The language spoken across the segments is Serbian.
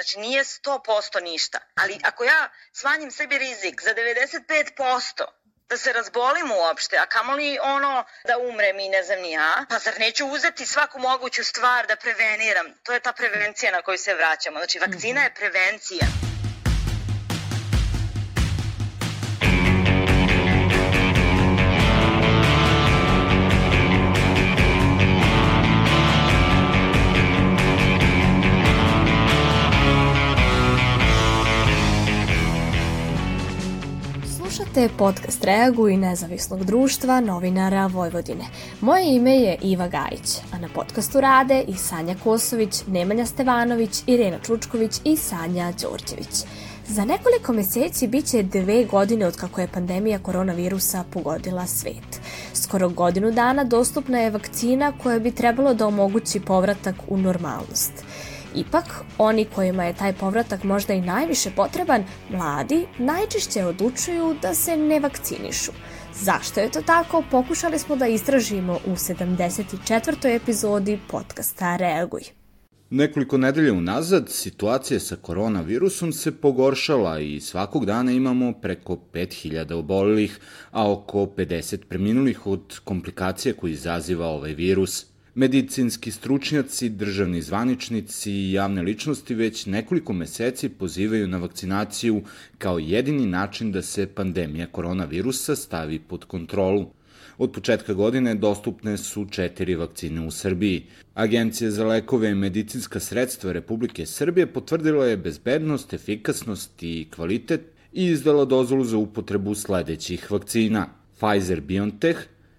Znači nije 100% ništa. Ali ako ja smanjim sebi rizik za 95%, da se razbolim uopšte, a kamoli ono da umrem i ne znam ni ja, pa zar neću uzeti svaku moguću stvar da preveniram? To je ta prevencija na koju se vraćamo. Znači vakcina je prevencija. Slušate podcast Reagu i nezavisnog društva novinara Vojvodine. Moje ime je Iva Gajić, a na podcastu rade i Sanja Kosović, Nemanja Stevanović, Irena Čučković i Sanja Đorđević. Za nekoliko meseci biće dve godine od kako je pandemija koronavirusa pogodila svet. Skoro godinu dana dostupna je vakcina koja bi trebalo da omogući povratak u normalnost. Ipak, oni kojima je taj povratak možda i najviše potreban, mladi, najčešće odlučuju da se ne vakcinišu. Zašto je to tako, pokušali smo da istražimo u 74. epizodi podcasta Reaguj. Nekoliko nedelja unazad situacija sa koronavirusom se pogoršala i svakog dana imamo preko 5000 obolelih, a oko 50 preminulih od komplikacija koji izaziva ovaj virus – Medicinski stručnjaci, državni zvaničnici i javne ličnosti već nekoliko meseci pozivaju na vakcinaciju kao jedini način da se pandemija koronavirusa stavi pod kontrolu. Od početka godine dostupne su četiri vakcine u Srbiji. Agencija za lekove i medicinska sredstva Republike Srbije potvrdila je bezbednost, efikasnost i kvalitet i izdala dozvolu za upotrebu sledećih vakcina. Pfizer-BioNTech,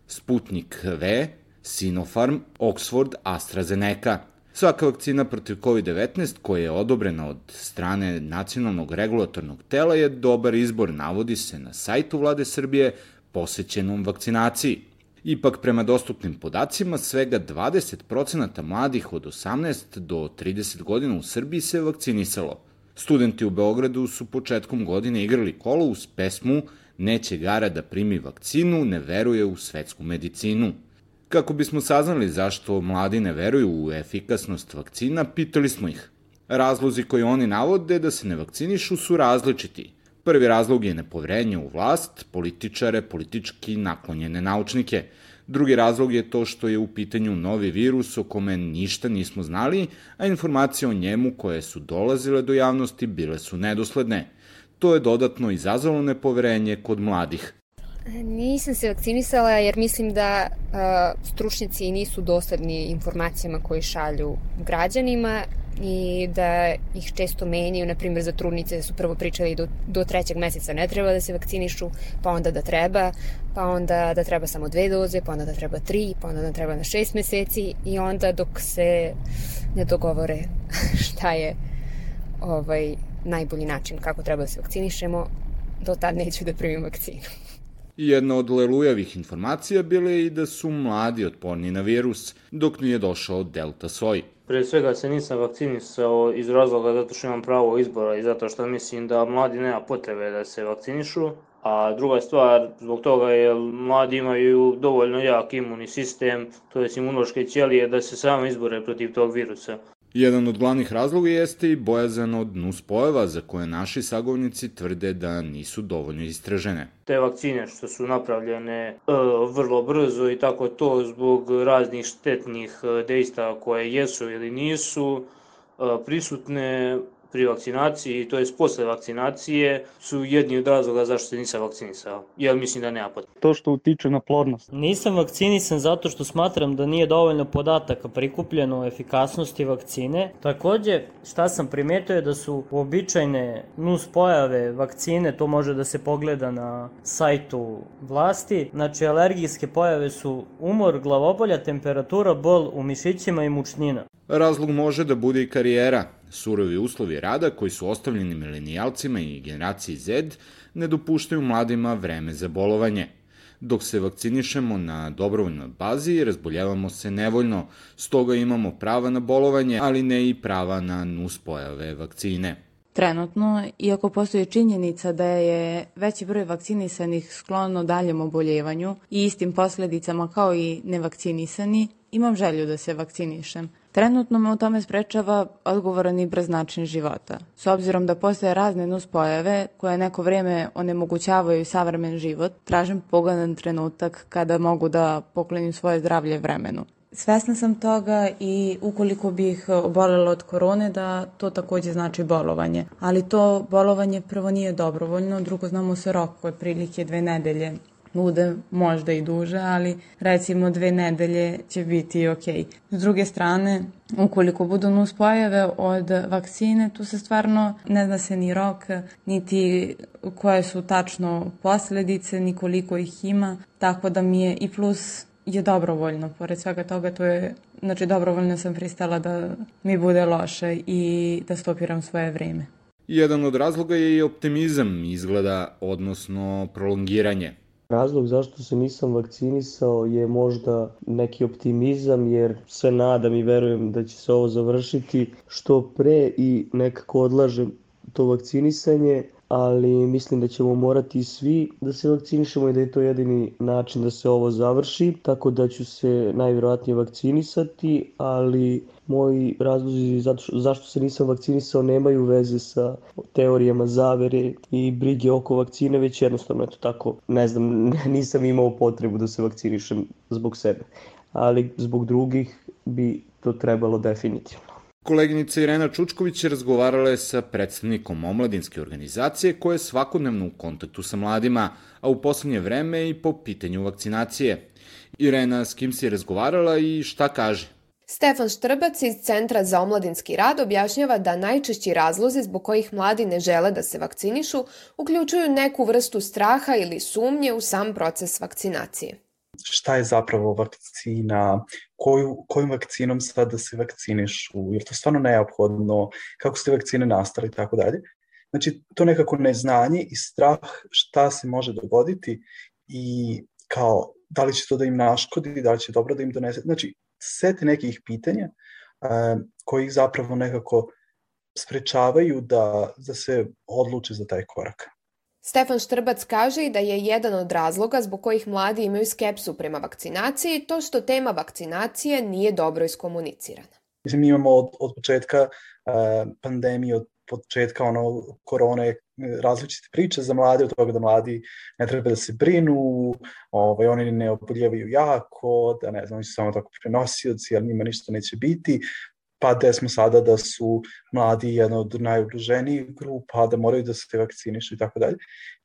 Sputnik V, Sinopharm, Oxford, AstraZeneca. Svaka vakcina protiv COVID-19 koja je odobrena od strane Nacionalnog regulatornog tela je dobar izbor, navodi se na sajtu vlade Srbije posvećenom vakcinaciji. Ipak, prema dostupnim podacima, svega 20% mladih od 18 do 30 godina u Srbiji se vakcinisalo. Studenti u Beogradu su početkom godine igrali kolo uz pesmu Neće gara da primi vakcinu, ne veruje u svetsku medicinu. Kako bismo saznali zašto mladi ne veruju u efikasnost vakcina, pitali smo ih. Razlozi koji oni navode da se ne vakcinišu su različiti. Prvi razlog je nepoverenje u vlast, političare, politički naklonjene naučnike. Drugi razlog je to što je u pitanju novi virus o kome ništa nismo znali, a informacije o njemu koje su dolazile do javnosti bile su nedosledne. To je dodatno izazvalo nepoverenje kod mladih. Nisam se vakcinisala jer mislim da uh, stručnjaci nisu dosledni informacijama koje šalju građanima i da ih često menjaju, na primjer za trudnice su prvo pričali do, do trećeg meseca ne treba da se vakcinišu, pa onda da treba, pa onda da treba samo dve doze, pa onda da treba tri, pa onda da treba na šest meseci i onda dok se ne dogovore šta je ovaj, najbolji način kako treba da se vakcinišemo, do tad neću da primim vakcinu. Jedna od lelujavih informacija bile i da su mladi otporni na virus, dok nije došao delta soj. Pre svega se nisam vakcinisao iz razloga zato što imam pravo izbora i zato što mislim da mladi nema potrebe da se vakcinišu. A druga stvar, zbog toga je mladi imaju dovoljno jak imunni sistem, to je imunološke ćelije, da se samo izbore protiv tog virusa. Jedan od glavnih razloga jeste i bojazan od nuspojava za koje naši sagovnici tvrde da nisu dovoljno istražene. Te vakcine što su napravljene e, vrlo brzo i tako to zbog raznih štetnih e, dejstva koje jesu ili nisu e, prisutne pri vakcinaciji, to je posle vakcinacije, su jedni od razloga zašto se nisam vakcinisao. Ja mislim da nema potrebe. To što utiče na plodnost. Nisam vakcinisan zato što smatram da nije dovoljno podataka prikupljeno o efikasnosti vakcine. Takođe, šta sam primetio je da su uobičajne nus pojave vakcine, to može da se pogleda na sajtu vlasti. Znači, alergijske pojave su umor, glavobolja, temperatura, bol u mišićima i mučnina. Razlog može da bude i karijera. Surovi uslovi rada koji su ostavljeni milenijalcima i generaciji Z ne dopuštaju mladima vreme za bolovanje. Dok se vakcinišemo na dobrovoljnoj bazi, razboljevamo se nevoljno, stoga imamo prava na bolovanje, ali ne i prava na nuspojave vakcine. Trenutno, iako postoji činjenica da je veći broj vakcinisanih sklono daljem oboljevanju i istim posledicama kao i nevakcinisani, imam želju da se vakcinišem. Trenutno me u tome sprečava odgovoran i brz način života. S obzirom da postoje razne nuspojave koje neko vrijeme onemogućavaju savremen život, tražim pogodan trenutak kada mogu da poklonim svoje zdravlje vremenu. Svesna sam toga i ukoliko bih obolela od korone da to takođe znači bolovanje. Ali to bolovanje prvo nije dobrovoljno, drugo znamo se rok koje prilike dve nedelje bude možda i duže, ali recimo dve nedelje će biti ok. S druge strane, ukoliko budu nuspojave od vakcine, tu se stvarno ne zna se ni rok, niti koje su tačno posledice, ni koliko ih ima, tako da mi je i plus je dobrovoljno. Pored svega toga, to je, znači dobrovoljno sam pristala da mi bude loše i da stopiram svoje vreme. Jedan od razloga je i optimizam izgleda, odnosno prolongiranje. Razlog zašto se nisam vakcinisao je možda neki optimizam jer se nadam i verujem da će se ovo završiti. Što pre i nekako odlažem to vakcinisanje, ali mislim da ćemo morati svi da se vakcinišemo i da je to jedini način da se ovo završi, tako da ću se najvjerojatnije vakcinisati, ali moji razlozi zašto se nisam vakcinisao nemaju veze sa teorijama zavere i brige oko vakcine, već jednostavno eto tako, ne znam, nisam imao potrebu da se vakcinišem zbog sebe, ali zbog drugih bi to trebalo definitivno. Koleginica Irena Čučković je razgovarala sa predstavnikom omladinske organizacije koja je svakodnevno u kontaktu sa mladima, a u poslednje vreme i po pitanju vakcinacije. Irena, s kim si je razgovarala i šta kaže? Stefan Štrbac iz Centra za omladinski rad objašnjava da najčešći razlozi zbog kojih mladi ne žele da se vakcinišu uključuju neku vrstu straha ili sumnje u sam proces vakcinacije šta je zapravo vakcina, koju, kojim vakcinom sad da se vakcinišu, jer to stvarno neophodno, kako su te vakcine nastale i tako dalje. Znači, to nekako neznanje i strah šta se može dogoditi i kao da li će to da im naškodi, da li će dobro da im donese. Znači, sete nekih pitanja uh, koji ih zapravo nekako sprečavaju da, da se odluče za taj korak. Stefan Štrbac kaže i da je jedan od razloga zbog kojih mladi imaju skepsu prema vakcinaciji to što tema vakcinacije nije dobro iskomunicirana. Mislim, mi imamo od, od početka uh, pandemije, od početka ono, korone različite priče za mlade, od toga da mladi ne treba da se brinu, ovaj, oni ne oboljevaju jako, da ne znam, oni su samo tako prenosioci, ali njima ništa neće biti, pa gde smo sada da su mladi jedna od najugroženijih grupa, da moraju da se vakcinišu i tako dalje.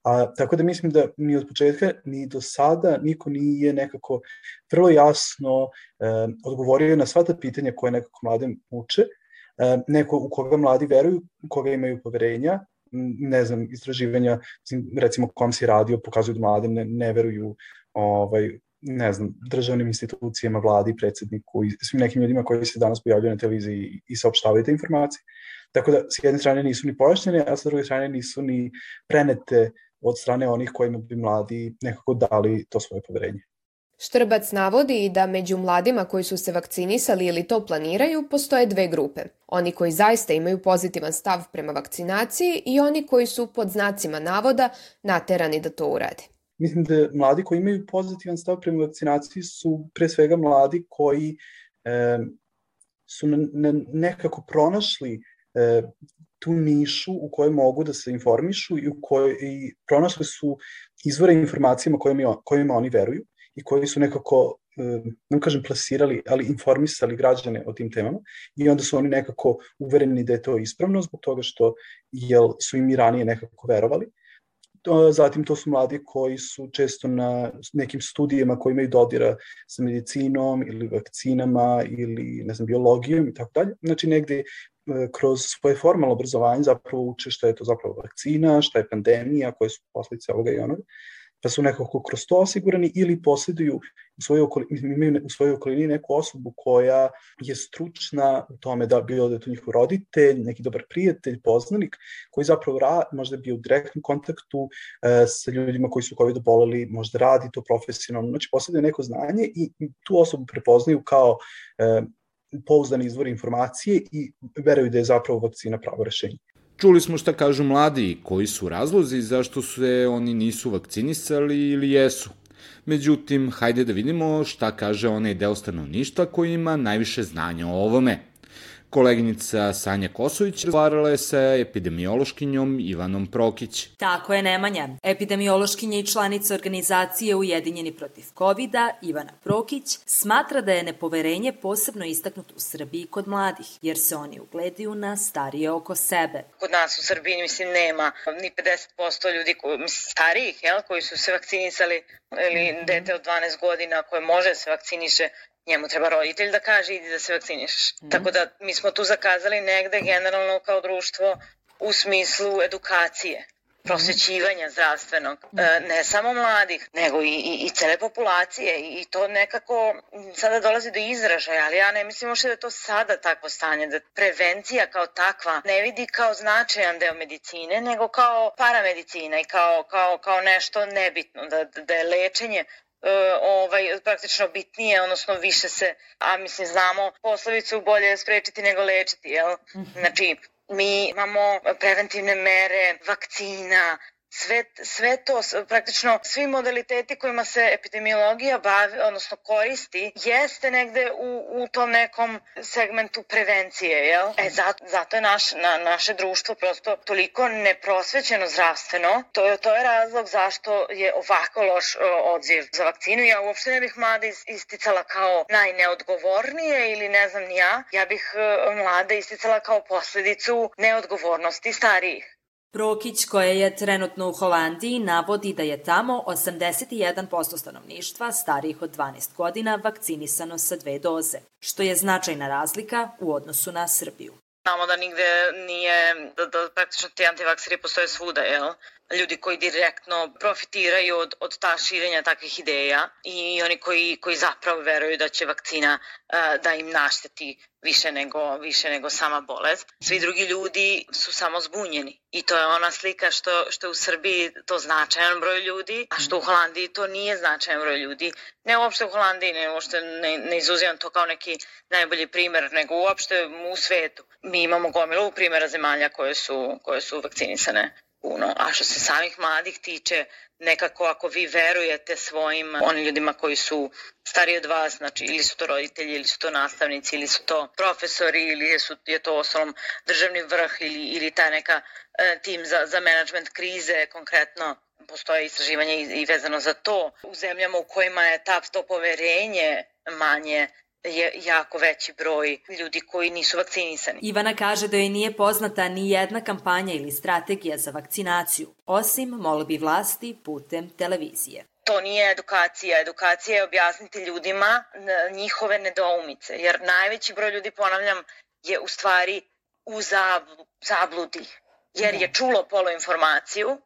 A, tako da mislim da ni od početka, ni do sada niko nije nekako vrlo jasno e, odgovorio na sva ta pitanja koje nekako mlade muče, e, neko u koga mladi veruju, u koga imaju poverenja, ne znam, istraživanja, recimo kom si radio, pokazuju da mlade ne, ne veruju ovaj, ne znam, državnim institucijama, vladi, predsedniku i svim nekim ljudima koji se danas pojavljaju na televiziji i saopštavaju te informacije. Tako da, s jedne strane nisu ni pojašnjene, a sa druge strane nisu ni prenete od strane onih kojima bi mladi nekako dali to svoje poverenje. Štrbac navodi i da među mladima koji su se vakcinisali ili to planiraju postoje dve grupe. Oni koji zaista imaju pozitivan stav prema vakcinaciji i oni koji su pod znacima navoda naterani da to urade. Mislim da mladi koji imaju pozitivan stav prema vakcinaciji su pre svega mladi koji e, su ne, ne, nekako pronašli e, tu nišu u kojoj mogu da se informišu i u kojoj i pronašli su izvore informacijama kojima, kojima oni veruju i koji su nekako ne kažem plasirali, ali informisali građane o tim temama i onda su oni nekako uvereni da je to ispravno zbog toga što jel, su im i ranije nekako verovali Zatim to su mladi koji su često na nekim studijama koji imaju dodira sa medicinom ili vakcinama ili ne znam, biologijom i tako dalje. Znači negde e, kroz svoje formalno obrazovanje zapravo uče šta je to zapravo vakcina, šta je pandemija, koje su posljedice ovoga i onoga da su nekako kroz to osigurani ili posjeduju u svojoj okolini, imaju u svojoj okolini neku osobu koja je stručna u tome da bilo da je to njihov roditelj, neki dobar prijatelj, poznanik, koji zapravo ra, možda bio u direktnom kontaktu e, sa ljudima koji su COVID boleli, možda radi to profesionalno, znači posjeduju neko znanje i tu osobu prepoznaju kao e, pouzdani izvor informacije i veruju da je zapravo vakcina pravo rešenje. Čuli smo šta kažu mladi i koji su razlozi zašto se oni nisu vakcinisali ili jesu. Međutim, hajde da vidimo šta kaže onaj deo stanovništva koji ima najviše znanja o ovome. Koleginica Sanja Kosović razgovarala je sa epidemiološkinjom Ivanom Prokić. Tako je Nemanja. Epidemiološkinja i članica organizacije Ujedinjeni protiv covid Ivana Prokić, smatra da je nepoverenje posebno istaknuto u Srbiji kod mladih, jer se oni ugledaju na starije oko sebe. Kod nas u Srbiji, mislim, nema ni 50% ljudi koji, mislim, starijih, jel, koji su se vakcinisali ili mhm. dete od 12 godina koje može da se vakciniše njemu treba roditelj da kaže idi da se vakcinišeš. Mm. Tako da mi smo tu zakazali negde generalno kao društvo u smislu edukacije prosvećivanja zdravstvenog, e, ne samo mladih, nego i, i, i cele populacije i to nekako sada dolazi do izražaja, ali ja ne mislim uopšte da je to sada takvo stanje, da prevencija kao takva ne vidi kao značajan deo medicine, nego kao paramedicina i kao, kao, kao nešto nebitno, da, da je lečenje ovaj, praktično bitnije, odnosno više se, a mislim znamo poslovicu bolje sprečiti nego lečiti, jel? Mhm. Znači, mi imamo preventivne mere, vakcina, sve, sve to, praktično svi modaliteti kojima se epidemiologija bavi, odnosno koristi, jeste negde u, u tom nekom segmentu prevencije, jel? E, zato, zato je naš, na, naše društvo prosto toliko neprosvećeno zdravstveno. To je, to je razlog zašto je ovako loš odziv za vakcinu. Ja uopšte ne bih mlade isticala kao najneodgovornije ili ne znam ni ja. Ja bih e, mlade isticala kao posledicu neodgovornosti starijih. Prokić, koja je trenutno u Holandiji, navodi da je tamo 81% stanovništva starijih od 12 godina vakcinisano sa dve doze, što je značajna razlika u odnosu na Srbiju. Znamo da nigde nije, da, da praktično ti antivakseri postoje svuda, jel? Ljudi koji direktno profitiraju od, od ta širenja takvih ideja i oni koji, koji zapravo veruju da će vakcina uh, da im našteti više nego, više nego sama bolest. Svi drugi ljudi su samo zbunjeni i to je ona slika što, što u Srbiji to značajan broj ljudi, a što u Holandiji to nije značajan broj ljudi. Ne uopšte u Holandiji, ne uopšte ne, ne izuzivam to kao neki najbolji primer, nego uopšte u svetu. Mi imamo gomilu primjera zemalja koje su, koje su vakcinisane puno. A što se samih mladih tiče, nekako ako vi verujete svojim onim ljudima koji su stariji od vas, znači ili su to roditelji, ili su to nastavnici, ili su to profesori, ili su, je to ostalom državni vrh ili, ili ta neka e, tim za, za management krize konkretno postoje istraživanje i, i vezano za to. U zemljama u kojima je ta, to poverenje manje je jako veći broj ljudi koji nisu vakcinisani. Ivana kaže da joj nije poznata ni jedna kampanja ili strategija za vakcinaciju, osim molbi vlasti putem televizije. To nije edukacija. Edukacija je objasniti ljudima njihove nedoumice, jer najveći broj ljudi, ponavljam, je u stvari u zabludi, jer je čulo poloinformaciju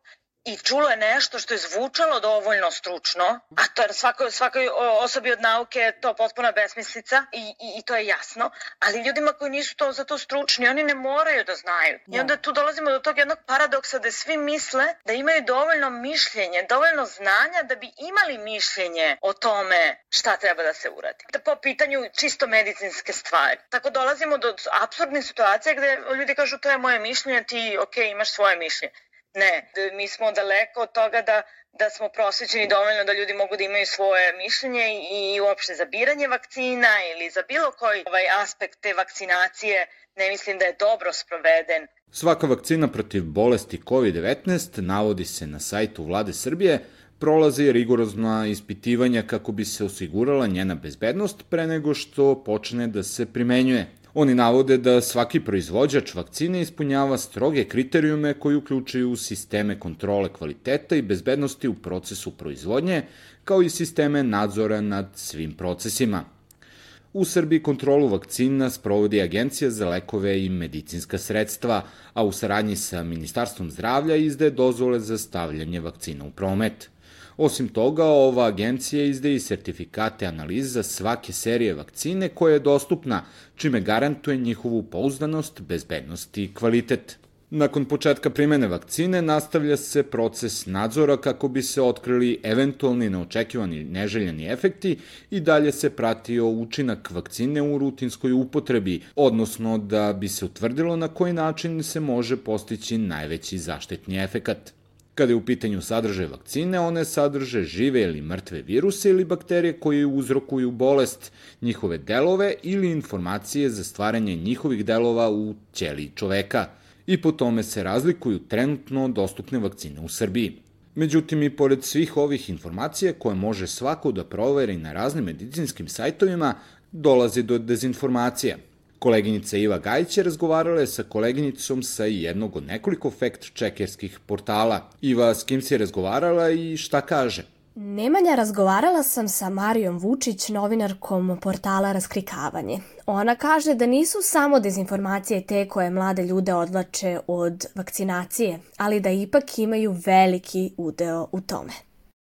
i čulo je nešto što je zvučalo dovoljno stručno, a to je svakoj, svakoj osobi od nauke je to potpuna besmislica i, i, i to je jasno, ali ljudima koji nisu to za to stručni, oni ne moraju da znaju. I da. onda tu dolazimo do tog jednog paradoksa da svi misle da imaju dovoljno mišljenje, dovoljno znanja da bi imali mišljenje o tome šta treba da se uradi. Da po pitanju čisto medicinske stvari. Tako dolazimo do absurdnih situacija gde ljudi kažu to je moje mišljenje, ti ok, imaš svoje mišljenje. Ne, mi smo daleko od toga da, da smo prosvećeni dovoljno da ljudi mogu da imaju svoje mišljenje i uopšte za biranje vakcina ili za bilo koji ovaj aspekt te vakcinacije ne mislim da je dobro sproveden. Svaka vakcina protiv bolesti COVID-19 navodi se na sajtu vlade Srbije, prolazi rigorozna ispitivanja kako bi se osigurala njena bezbednost pre nego što počne da se primenjuje. Oni navode da svaki proizvođač vakcine ispunjava stroge kriterijume koji uključuju sisteme kontrole kvaliteta i bezbednosti u procesu proizvodnje, kao i sisteme nadzora nad svim procesima. U Srbiji kontrolu vakcina sprovodi Agencija za lekove i medicinska sredstva, a u saradnji sa Ministarstvom zdravlja izde dozvole za stavljanje vakcina u promet. Osim toga, ova agencija izde i sertifikate analiza svake serije vakcine koja je dostupna, čime garantuje njihovu pouzdanost, bezbednost i kvalitet. Nakon početka primene vakcine nastavlja se proces nadzora kako bi se otkrili eventualni neočekivani neželjeni efekti i dalje se pratio učinak vakcine u rutinskoj upotrebi, odnosno da bi se utvrdilo na koji način se može postići najveći zaštitni efekat. Kada je u pitanju sadržaj vakcine, one sadrže žive ili mrtve viruse ili bakterije koje uzrokuju bolest, njihove delove ili informacije za stvaranje njihovih delova u ćeliji čoveka i po tome se razlikuju trenutno dostupne vakcine u Srbiji. Međutim, i pored svih ovih informacija koje može svako da proveri na raznim medicinskim sajtovima, dolazi do dezinformacija – Koleginica Iva Gajić je razgovarala sa koleginicom sa jednog od nekoliko fact-checkerskih portala. Iva, s kim si je razgovarala i šta kaže? Nemanja, razgovarala sam sa Marijom Vučić, novinarkom portala Raskrikavanje. Ona kaže da nisu samo dezinformacije te koje mlade ljude odlače od vakcinacije, ali da ipak imaju veliki udeo u tome.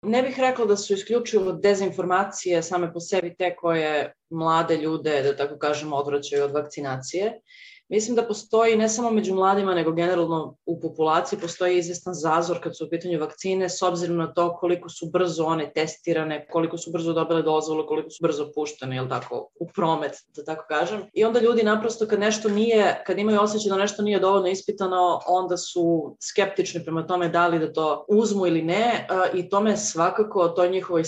Ne bih rekla da su isključivo dezinformacije same po sebi te koje mlade ljude, da tako kažemo, odvraćaju od vakcinacije. Mislim da postoji ne samo među mladima, nego generalno u populaciji postoji izvestan zazor kad su u pitanju vakcine s obzirom na to koliko su brzo one testirane, koliko su brzo dobile dozvolu, koliko su brzo puštene, jel tako, u promet, da tako kažem. I onda ljudi naprosto kad nešto nije, kad imaju osjećaj da nešto nije dovoljno ispitano, onda su skeptični prema tome da li da to uzmu ili ne i tome svakako toj njihovoj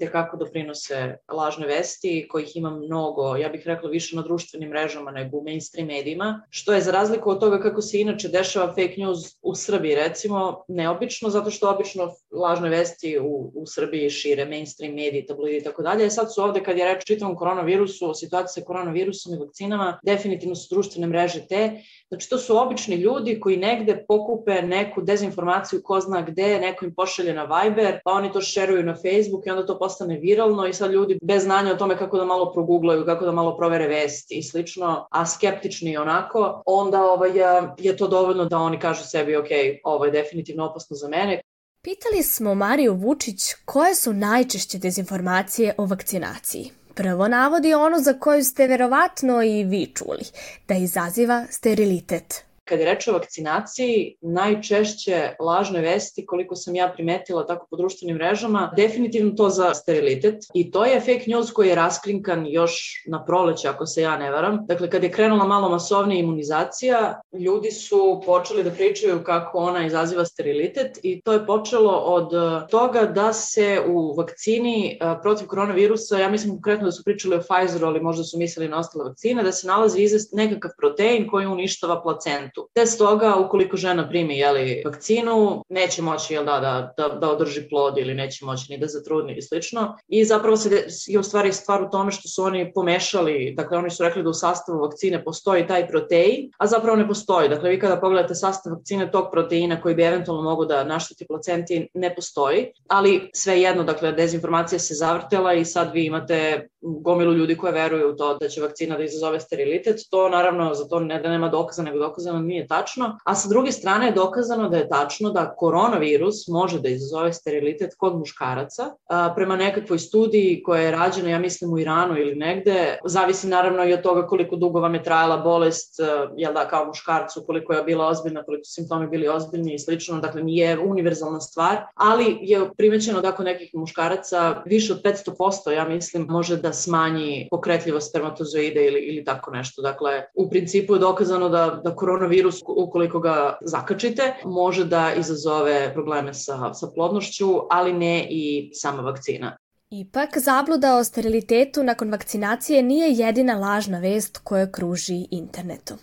te kako doprinose lažne vesti, kojih ima mnogo, ja bih rekla više na društvenim mrežama nego u mainstream medijima, što je za razliku od toga kako se inače dešava fake news u Srbiji, recimo, neobično, zato što obično lažne vesti u, u Srbiji šire mainstream mediji, tabloidi i tako dalje. Sad su ovde, kad je reč čitavom koronavirusu, o situaciji sa koronavirusom i vakcinama, definitivno su društvene mreže te. Znači, to su obični ljudi koji negde pokupe neku dezinformaciju ko zna gde, neko im pošalje na Viber, pa oni to šeruju na Facebook i onda to postane viralno i sad ljudi bez znanja o tome kako da malo proguglaju, kako da malo provere vesti i slično, a skeptični onako, onda ovaj, je to dovoljno da oni kažu sebi, ok, ovo je definitivno opasno za mene. Pitali smo Mariju Vučić koje su najčešće dezinformacije o vakcinaciji. Prvo navodi ono za koju ste verovatno i vi čuli, da izaziva sterilitet. Kad je reč o vakcinaciji, najčešće lažne vesti, koliko sam ja primetila tako po društvenim mrežama, definitivno to za sterilitet. I to je fake news koji je raskrinkan još na proleće, ako se ja ne varam. Dakle, kad je krenula malo masovnija imunizacija, ljudi su počeli da pričaju kako ona izaziva sterilitet i to je počelo od toga da se u vakcini protiv koronavirusa, ja mislim konkretno da su pričali o Pfizeru, ali možda su mislili na ostale vakcine, da se nalazi nekakav protein koji uništava placentu detetu. Te stoga, ukoliko žena primi jeli, vakcinu, neće moći jel, da, da, da, da održi plod ili neće moći ni da zatrudni i slično. I zapravo se je u stvari stvar u tome što su oni pomešali, dakle oni su rekli da u sastavu vakcine postoji taj protein, a zapravo ne postoji. Dakle, vi kada pogledate sastav vakcine tog proteina koji bi eventualno mogu da našteti placenti, ne postoji, ali sve jedno, dakle, dezinformacija se zavrtela i sad vi imate gomilu ljudi koje veruju u to da će vakcina da izazove sterilitet. To naravno za to ne da nema dokaza, nego dokazano nije tačno. A sa druge strane je dokazano da je tačno da koronavirus može da izazove sterilitet kod muškaraca. A, prema nekakvoj studiji koja je rađena, ja mislim u Iranu ili negde, zavisi naravno i od toga koliko dugo vam je trajala bolest, jel da, kao muškarcu, koliko je bila ozbiljna, koliko simptomi bili ozbiljni i slično, dakle nije univerzalna stvar, ali je primećeno da kod nekih muškaraca više od 500%, ja mislim, može da smanji pokretljivost spermatozoide ili, ili tako nešto. Dakle, u principu je dokazano da, da koronavirus, ukoliko ga zakačite, može da izazove probleme sa, sa plodnošću, ali ne i sama vakcina. Ipak, zabluda o sterilitetu nakon vakcinacije nije jedina lažna vest koja kruži internetom.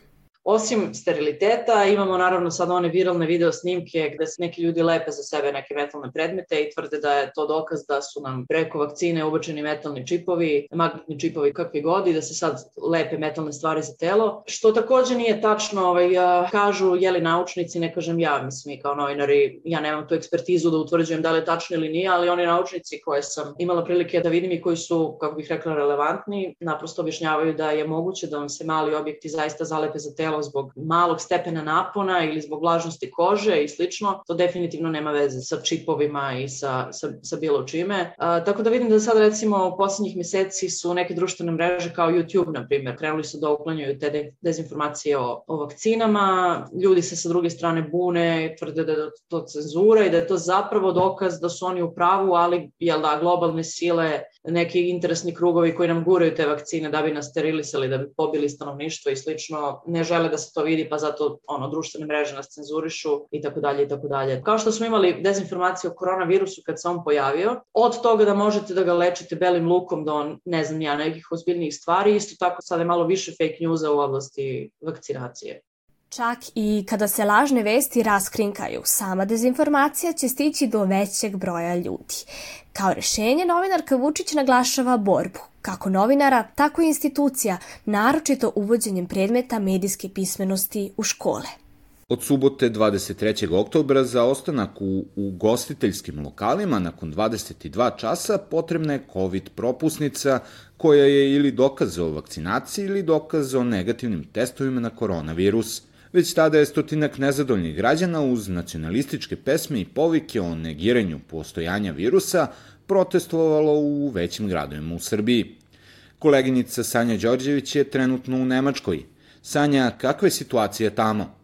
Osim steriliteta, imamo naravno sad one viralne video snimke gde se neki ljudi lepe za sebe neke metalne predmete i tvrde da je to dokaz da su nam preko vakcine ubačeni metalni čipovi, magnetni čipovi kakvi god i da se sad lepe metalne stvari za telo. Što takođe nije tačno, ovaj, kažu jeli naučnici, ne kažem ja, mislim i kao novinari, ja nemam tu ekspertizu da utvrđujem da li je tačno ili nije, ali oni naučnici koje sam imala prilike da vidim i koji su, kako bih rekla, relevantni, naprosto objašnjavaju da je moguće da vam se mali objekti zaista zalepe za telo telo zbog malog stepena napona ili zbog vlažnosti kože i slično, to definitivno nema veze sa čipovima i sa, sa, sa bilo čime. A, tako da vidim da sad recimo u poslednjih meseci su neke društvene mreže kao YouTube, na primjer, krenuli su da uklanjaju te de, dezinformacije o, o vakcinama, ljudi se sa druge strane bune, tvrde da je to cenzura i da je to zapravo dokaz da su oni u pravu, ali jel da, globalne sile neki interesni krugovi koji nam guraju te vakcine da bi nas sterilisali, da bi pobili stanovništvo i slično, ne žele da se to vidi, pa zato ono, društvene mreže nas cenzurišu i tako dalje i tako dalje. Kao što smo imali dezinformacije o koronavirusu kad se on pojavio, od toga da možete da ga lečite belim lukom do, ne znam ja, nekih ozbiljnijih stvari, isto tako sada je malo više fake newsa u oblasti vakcinacije. Čak i kada se lažne vesti raskrinkaju, sama dezinformacija će stići do većeg broja ljudi. Kao rešenje, novinarka Vučić naglašava borbu, kako novinara, tako i institucija, naročito uvođenjem predmeta medijske pismenosti u škole. Od subote 23. oktobra za ostanak u ugostiteljskim lokalima nakon 22 časa potrebna je COVID propusnica koja je ili dokaz o vakcinaciji ili dokaz o negativnim testovima na koronavirus – Već tada je stotinak nezadoljnih građana uz nacionalističke pesme i povike o negiranju postojanja virusa protestovalo u većim gradovima u Srbiji. Koleginica Sanja Đorđević je trenutno u Nemačkoj. Sanja, kakva je situacija tamo?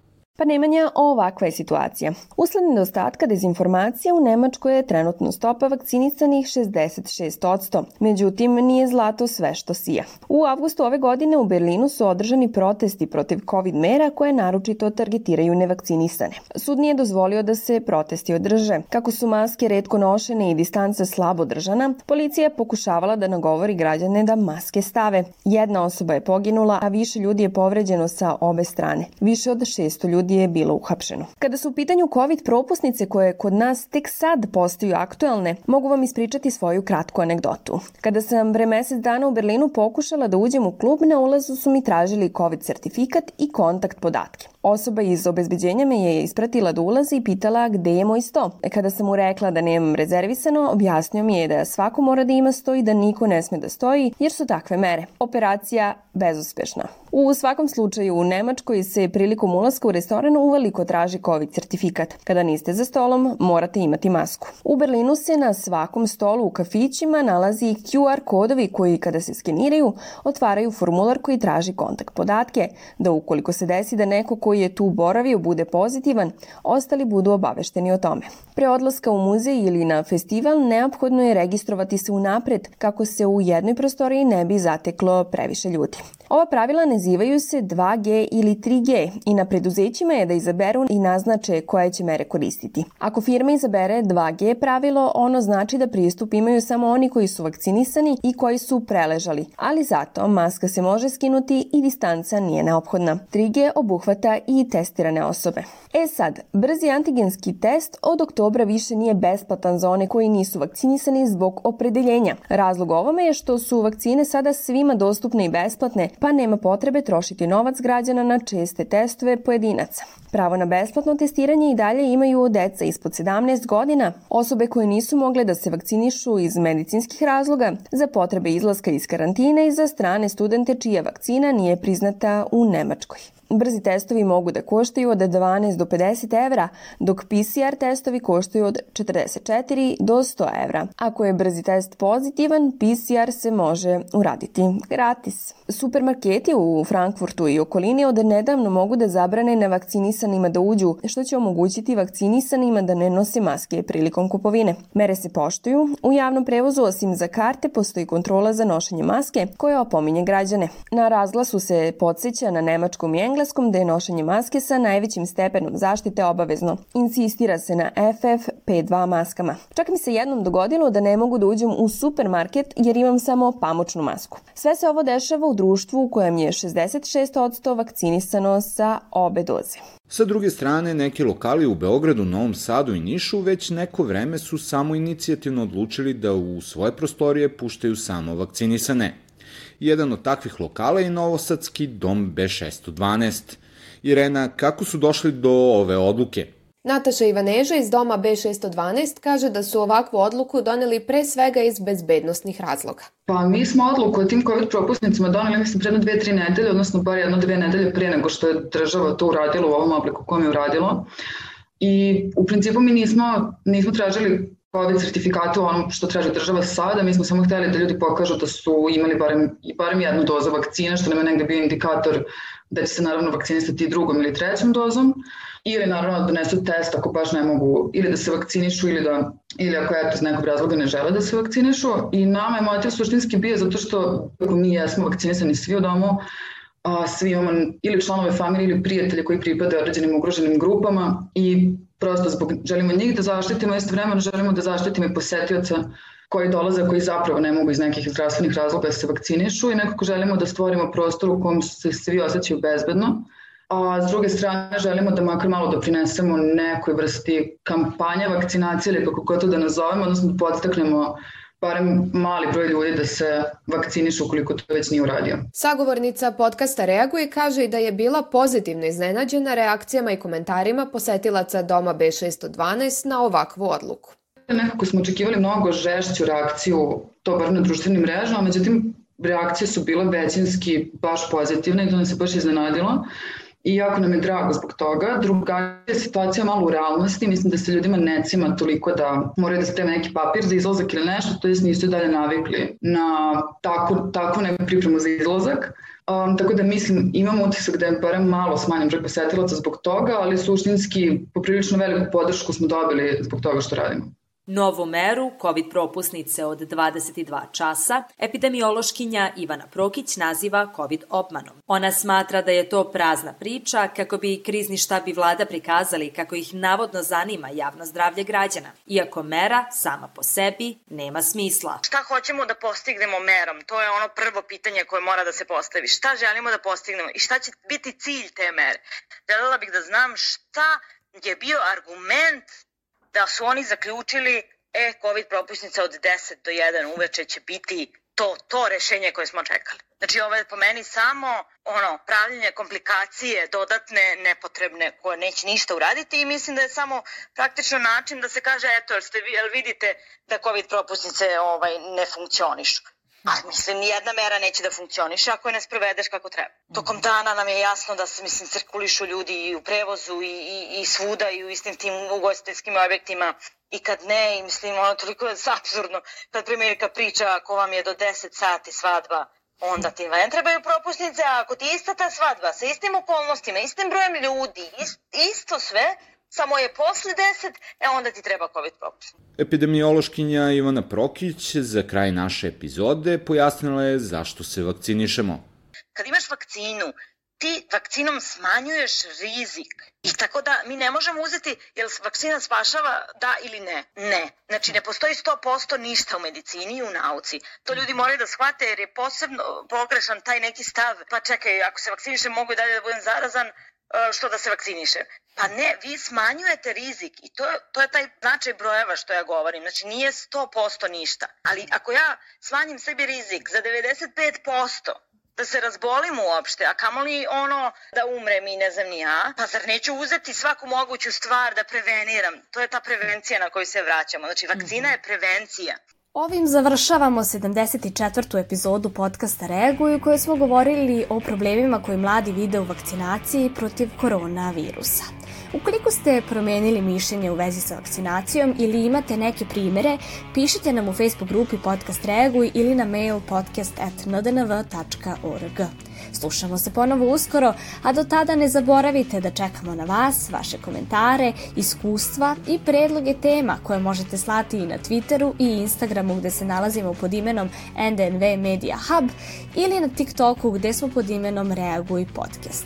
Pa Nemanja, ovakva je situacija. Usled nedostatka dezinformacija u Nemačkoj je trenutno stopa vakcinisanih 66%. Međutim, nije zlato sve što sija. U avgustu ove godine u Berlinu su održani protesti protiv COVID mera koje naročito targetiraju nevakcinisane. Sud nije dozvolio da se protesti održe. Kako su maske redko nošene i distanca slabo držana, policija je pokušavala da nagovori građane da maske stave. Jedna osoba je poginula, a više ljudi je povređeno sa obe strane. Više od 600 ljudi je bilo uhapšeno. Kada su u pitanju COVID propusnice koje kod nas tek sad postaju aktuelne, mogu vam ispričati svoju kratku anegdotu. Kada sam pre mesec dana u Berlinu pokušala da uđem u klub, na ulazu su mi tražili COVID sertifikat i kontakt podatke. Osoba iz obezbeđenja me je ispratila do ulaza i pitala gde je moj sto. E, kada sam mu rekla da nemam rezervisano, objasnio mi je da svako mora da ima sto i da niko ne sme da stoji, jer su takve mere. Operacija bezuspešna. U svakom slučaju u Nemačkoj se prilikom ulaska u restoran uveliko traži COVID sertifikat. Kada niste za stolom, morate imati masku. U Berlinu se na svakom stolu u kafićima nalazi QR kodovi koji kada se skeniraju otvaraju formular koji traži kontakt podatke, da ukoliko se desi da neko ko koji je tu boravio bude pozitivan, ostali budu obavešteni o tome. Pre odlaska u muzej ili na festival neophodno je registrovati se unapred kako se u jednoj prostoriji ne bi zateklo previše ljudi. Ova pravila nazivaju se 2G ili 3G i na preduzećima je da izaberu i naznače koje će mere koristiti. Ako firma izabere 2G pravilo, ono znači da pristup imaju samo oni koji su vakcinisani i koji su preležali, ali zato maska se može skinuti i distanca nije neophodna. 3G obuhvata i testirane osobe. E sad, brzi antigenski test od oktobra više nije besplatan za one koji nisu vakcinisani zbog opredeljenja. Razlog ovome je što su vakcine sada svima dostupne i besplatne, pa nema potrebe trošiti novac građana na česte testove pojedinaca. Pravo na besplatno testiranje i dalje imaju deca ispod 17 godina, osobe koje nisu mogle da se vakcinišu iz medicinskih razloga, za potrebe izlaska iz karantine i za strane studente čija vakcina nije priznata u Nemačkoj. Brzi testovi mogu da koštaju od 12 do 50 evra, dok PCR testovi koštaju od 44 do 100 evra. Ako je brzi test pozitivan, PCR se može uraditi gratis. Supermarketi u Frankfurtu i okolini od nedavno mogu da zabrane nevakcinisanima da uđu, što će omogućiti vakcinisanima da ne nose maske prilikom kupovine. Mere se poštuju. U javnom prevozu, osim za karte, postoji kontrola za nošenje maske, koja opominje građane. Na razglasu se podsjeća na nemačkom i engleskom da je nošenje maske sa najvećim stepenom zaštite obavezno. Insistira se na FFP2 maskama. Čak mi se jednom dogodilo da ne mogu da uđem u supermarket jer imam samo pamučnu masku. Sve se ovo dešava u društvu u kojem je 66% vakcinisano sa obe doze. Sa druge strane, neki lokali u Beogradu, Novom Sadu i Nišu već neko vreme su samo inicijativno odlučili da u svoje prostorije puštaju samo vakcinisane. Jedan od takvih lokala je Novosadski dom B612. Irena, kako su došli do ove odluke? Nataša Ivaneža iz doma B612 kaže da su ovakvu odluku doneli pre svega iz bezbednostnih razloga. Pa mi smo odluku o tim COVID propusnicama doneli mislim predno dve, tri nedelje, odnosno bar jedno, dve nedelje pre nego što je država to uradila u ovom obliku kom je uradilo. I u principu mi nismo, nismo tražili COVID sertifikate u onom što traži država sada, mi smo samo hteli da ljudi pokažu da su imali barem, barem jednu dozu vakcine, što nam je negde bio indikator da će se naravno vakcinisati drugom ili trećom dozom. ili naravno da donesu test ako baš ne mogu ili da se vakcinišu ili da ili ako eto iz nekog razloga ne žele da se vakcinišu i nama je motiv suštinski bio zato što mi jesmo vakcinisani svi u domu, a, svi imamo ili članove familije ili prijatelje koji pripade određenim ugroženim grupama i prosto zbog, želimo njih da zaštitimo, vremena želimo da zaštitimo i posetioca koji dolaze, koji zapravo ne mogu iz nekih zdravstvenih razloga da se vakcinišu i nekako želimo da stvorimo prostor u kom se svi osjećaju bezbedno a s druge strane želimo da makar malo doprinesemo nekoj vrsti kampanja vakcinacije ili kako god to da nazovemo, odnosno da podstaknemo barem mali broj ljudi da se vakcinišu ukoliko to već nije uradio. Sagovornica podcasta Reaguje kaže i da je bila pozitivno iznenađena reakcijama i komentarima posetilaca Doma B612 na ovakvu odluku. Nekako smo očekivali mnogo žešću reakciju, to bar na društvenim mrežama, međutim reakcije su bile većinski baš pozitivne i to nas se baš iznenadilo i jako nam je drago zbog toga. Drugačija situacija malo u realnosti, mislim da se ljudima necima toliko da moraju da spreme neki papir za izlazak ili nešto, to jest nisu dalje navikli na tako, tako neku pripremu za izlazak. Um, tako da mislim, imam utisak da je barem malo smanjen broj posetilaca zbog toga, ali suštinski poprilično veliku podršku smo dobili zbog toga što radimo. Novu meru COVID propusnice od 22 časa epidemiološkinja Ivana Prokić naziva COVID obmanom. Ona smatra da je to prazna priča kako bi krizni štab i vlada prikazali kako ih navodno zanima javno zdravlje građana, iako mera sama po sebi nema smisla. Šta hoćemo da postignemo merom? To je ono prvo pitanje koje mora da se postavi. Šta želimo da postignemo i šta će biti cilj te mere? Želela bih da znam šta je bio argument da su oni zaključili e, COVID propusnica od 10 do 1 uveče će biti to, to rešenje koje smo čekali. Znači ovo je po meni samo ono pravljenje komplikacije dodatne, nepotrebne koje neće ništa uraditi i mislim da je samo praktično način da se kaže eto jel, ste, jel vidite da COVID propusnice ovaj, ne funkcionišu. A mislim, nijedna mera neće da funkcioniše ako je ne sprovedeš kako treba. Tokom dana nam je jasno da se, mislim, cirkulišu ljudi i u prevozu i, i, i svuda i u istim tim ugostiteljskim objektima. I kad ne, i mislim, ono toliko je absurdno. Kad primjerika priča ako vam je do 10 sati svadba, onda ti ne trebaju propusnice, a ako ti ista ta svadba sa istim okolnostima, istim brojem ljudi, ist, isto sve, samo je posle 10, e onda ti treba COVID propust. Epidemiološkinja Ivana Prokić za kraj naše epizode pojasnila je zašto se vakcinišemo. Kad imaš vakcinu, ti vakcinom smanjuješ rizik. I tako da mi ne možemo uzeti, jel vakcina spašava da ili ne? Ne. Znači ne postoji 100% ništa u medicini i u nauci. To ljudi moraju da shvate jer je posebno pogrešan taj neki stav. Pa čekaj, ako se vakcinišem mogu i dalje da budem zarazan, što da se vakcinišem. Pa ne, vi smanjujete rizik i to, to je taj značaj brojeva što ja govorim. Znači nije 100% ništa. Ali ako ja smanjim sebi rizik za 95%, da se razbolim uopšte, a kamoli ono da umrem i ne znam ni ja, pa zar neću uzeti svaku moguću stvar da preveniram? To je ta prevencija na koju se vraćamo. Znači, vakcina je prevencija. Ovim završavamo 74. epizodu podcasta Reaguju koje smo govorili o problemima koje mladi vide u vakcinaciji protiv koronavirusa. Ukoliko ste promenili mišljenje u vezi sa vakcinacijom ili imate neke primere, pišite nam u Facebook grupi Podcast Reaguj ili na mail podcast.ndnv.org. Slušamo se ponovo uskoro, a do tada ne zaboravite da čekamo na vas, vaše komentare, iskustva i predloge tema koje možete slati i na Twitteru i Instagramu gde se nalazimo pod imenom NDNV Media Hub ili na TikToku gde smo pod imenom Reaguj Podcast.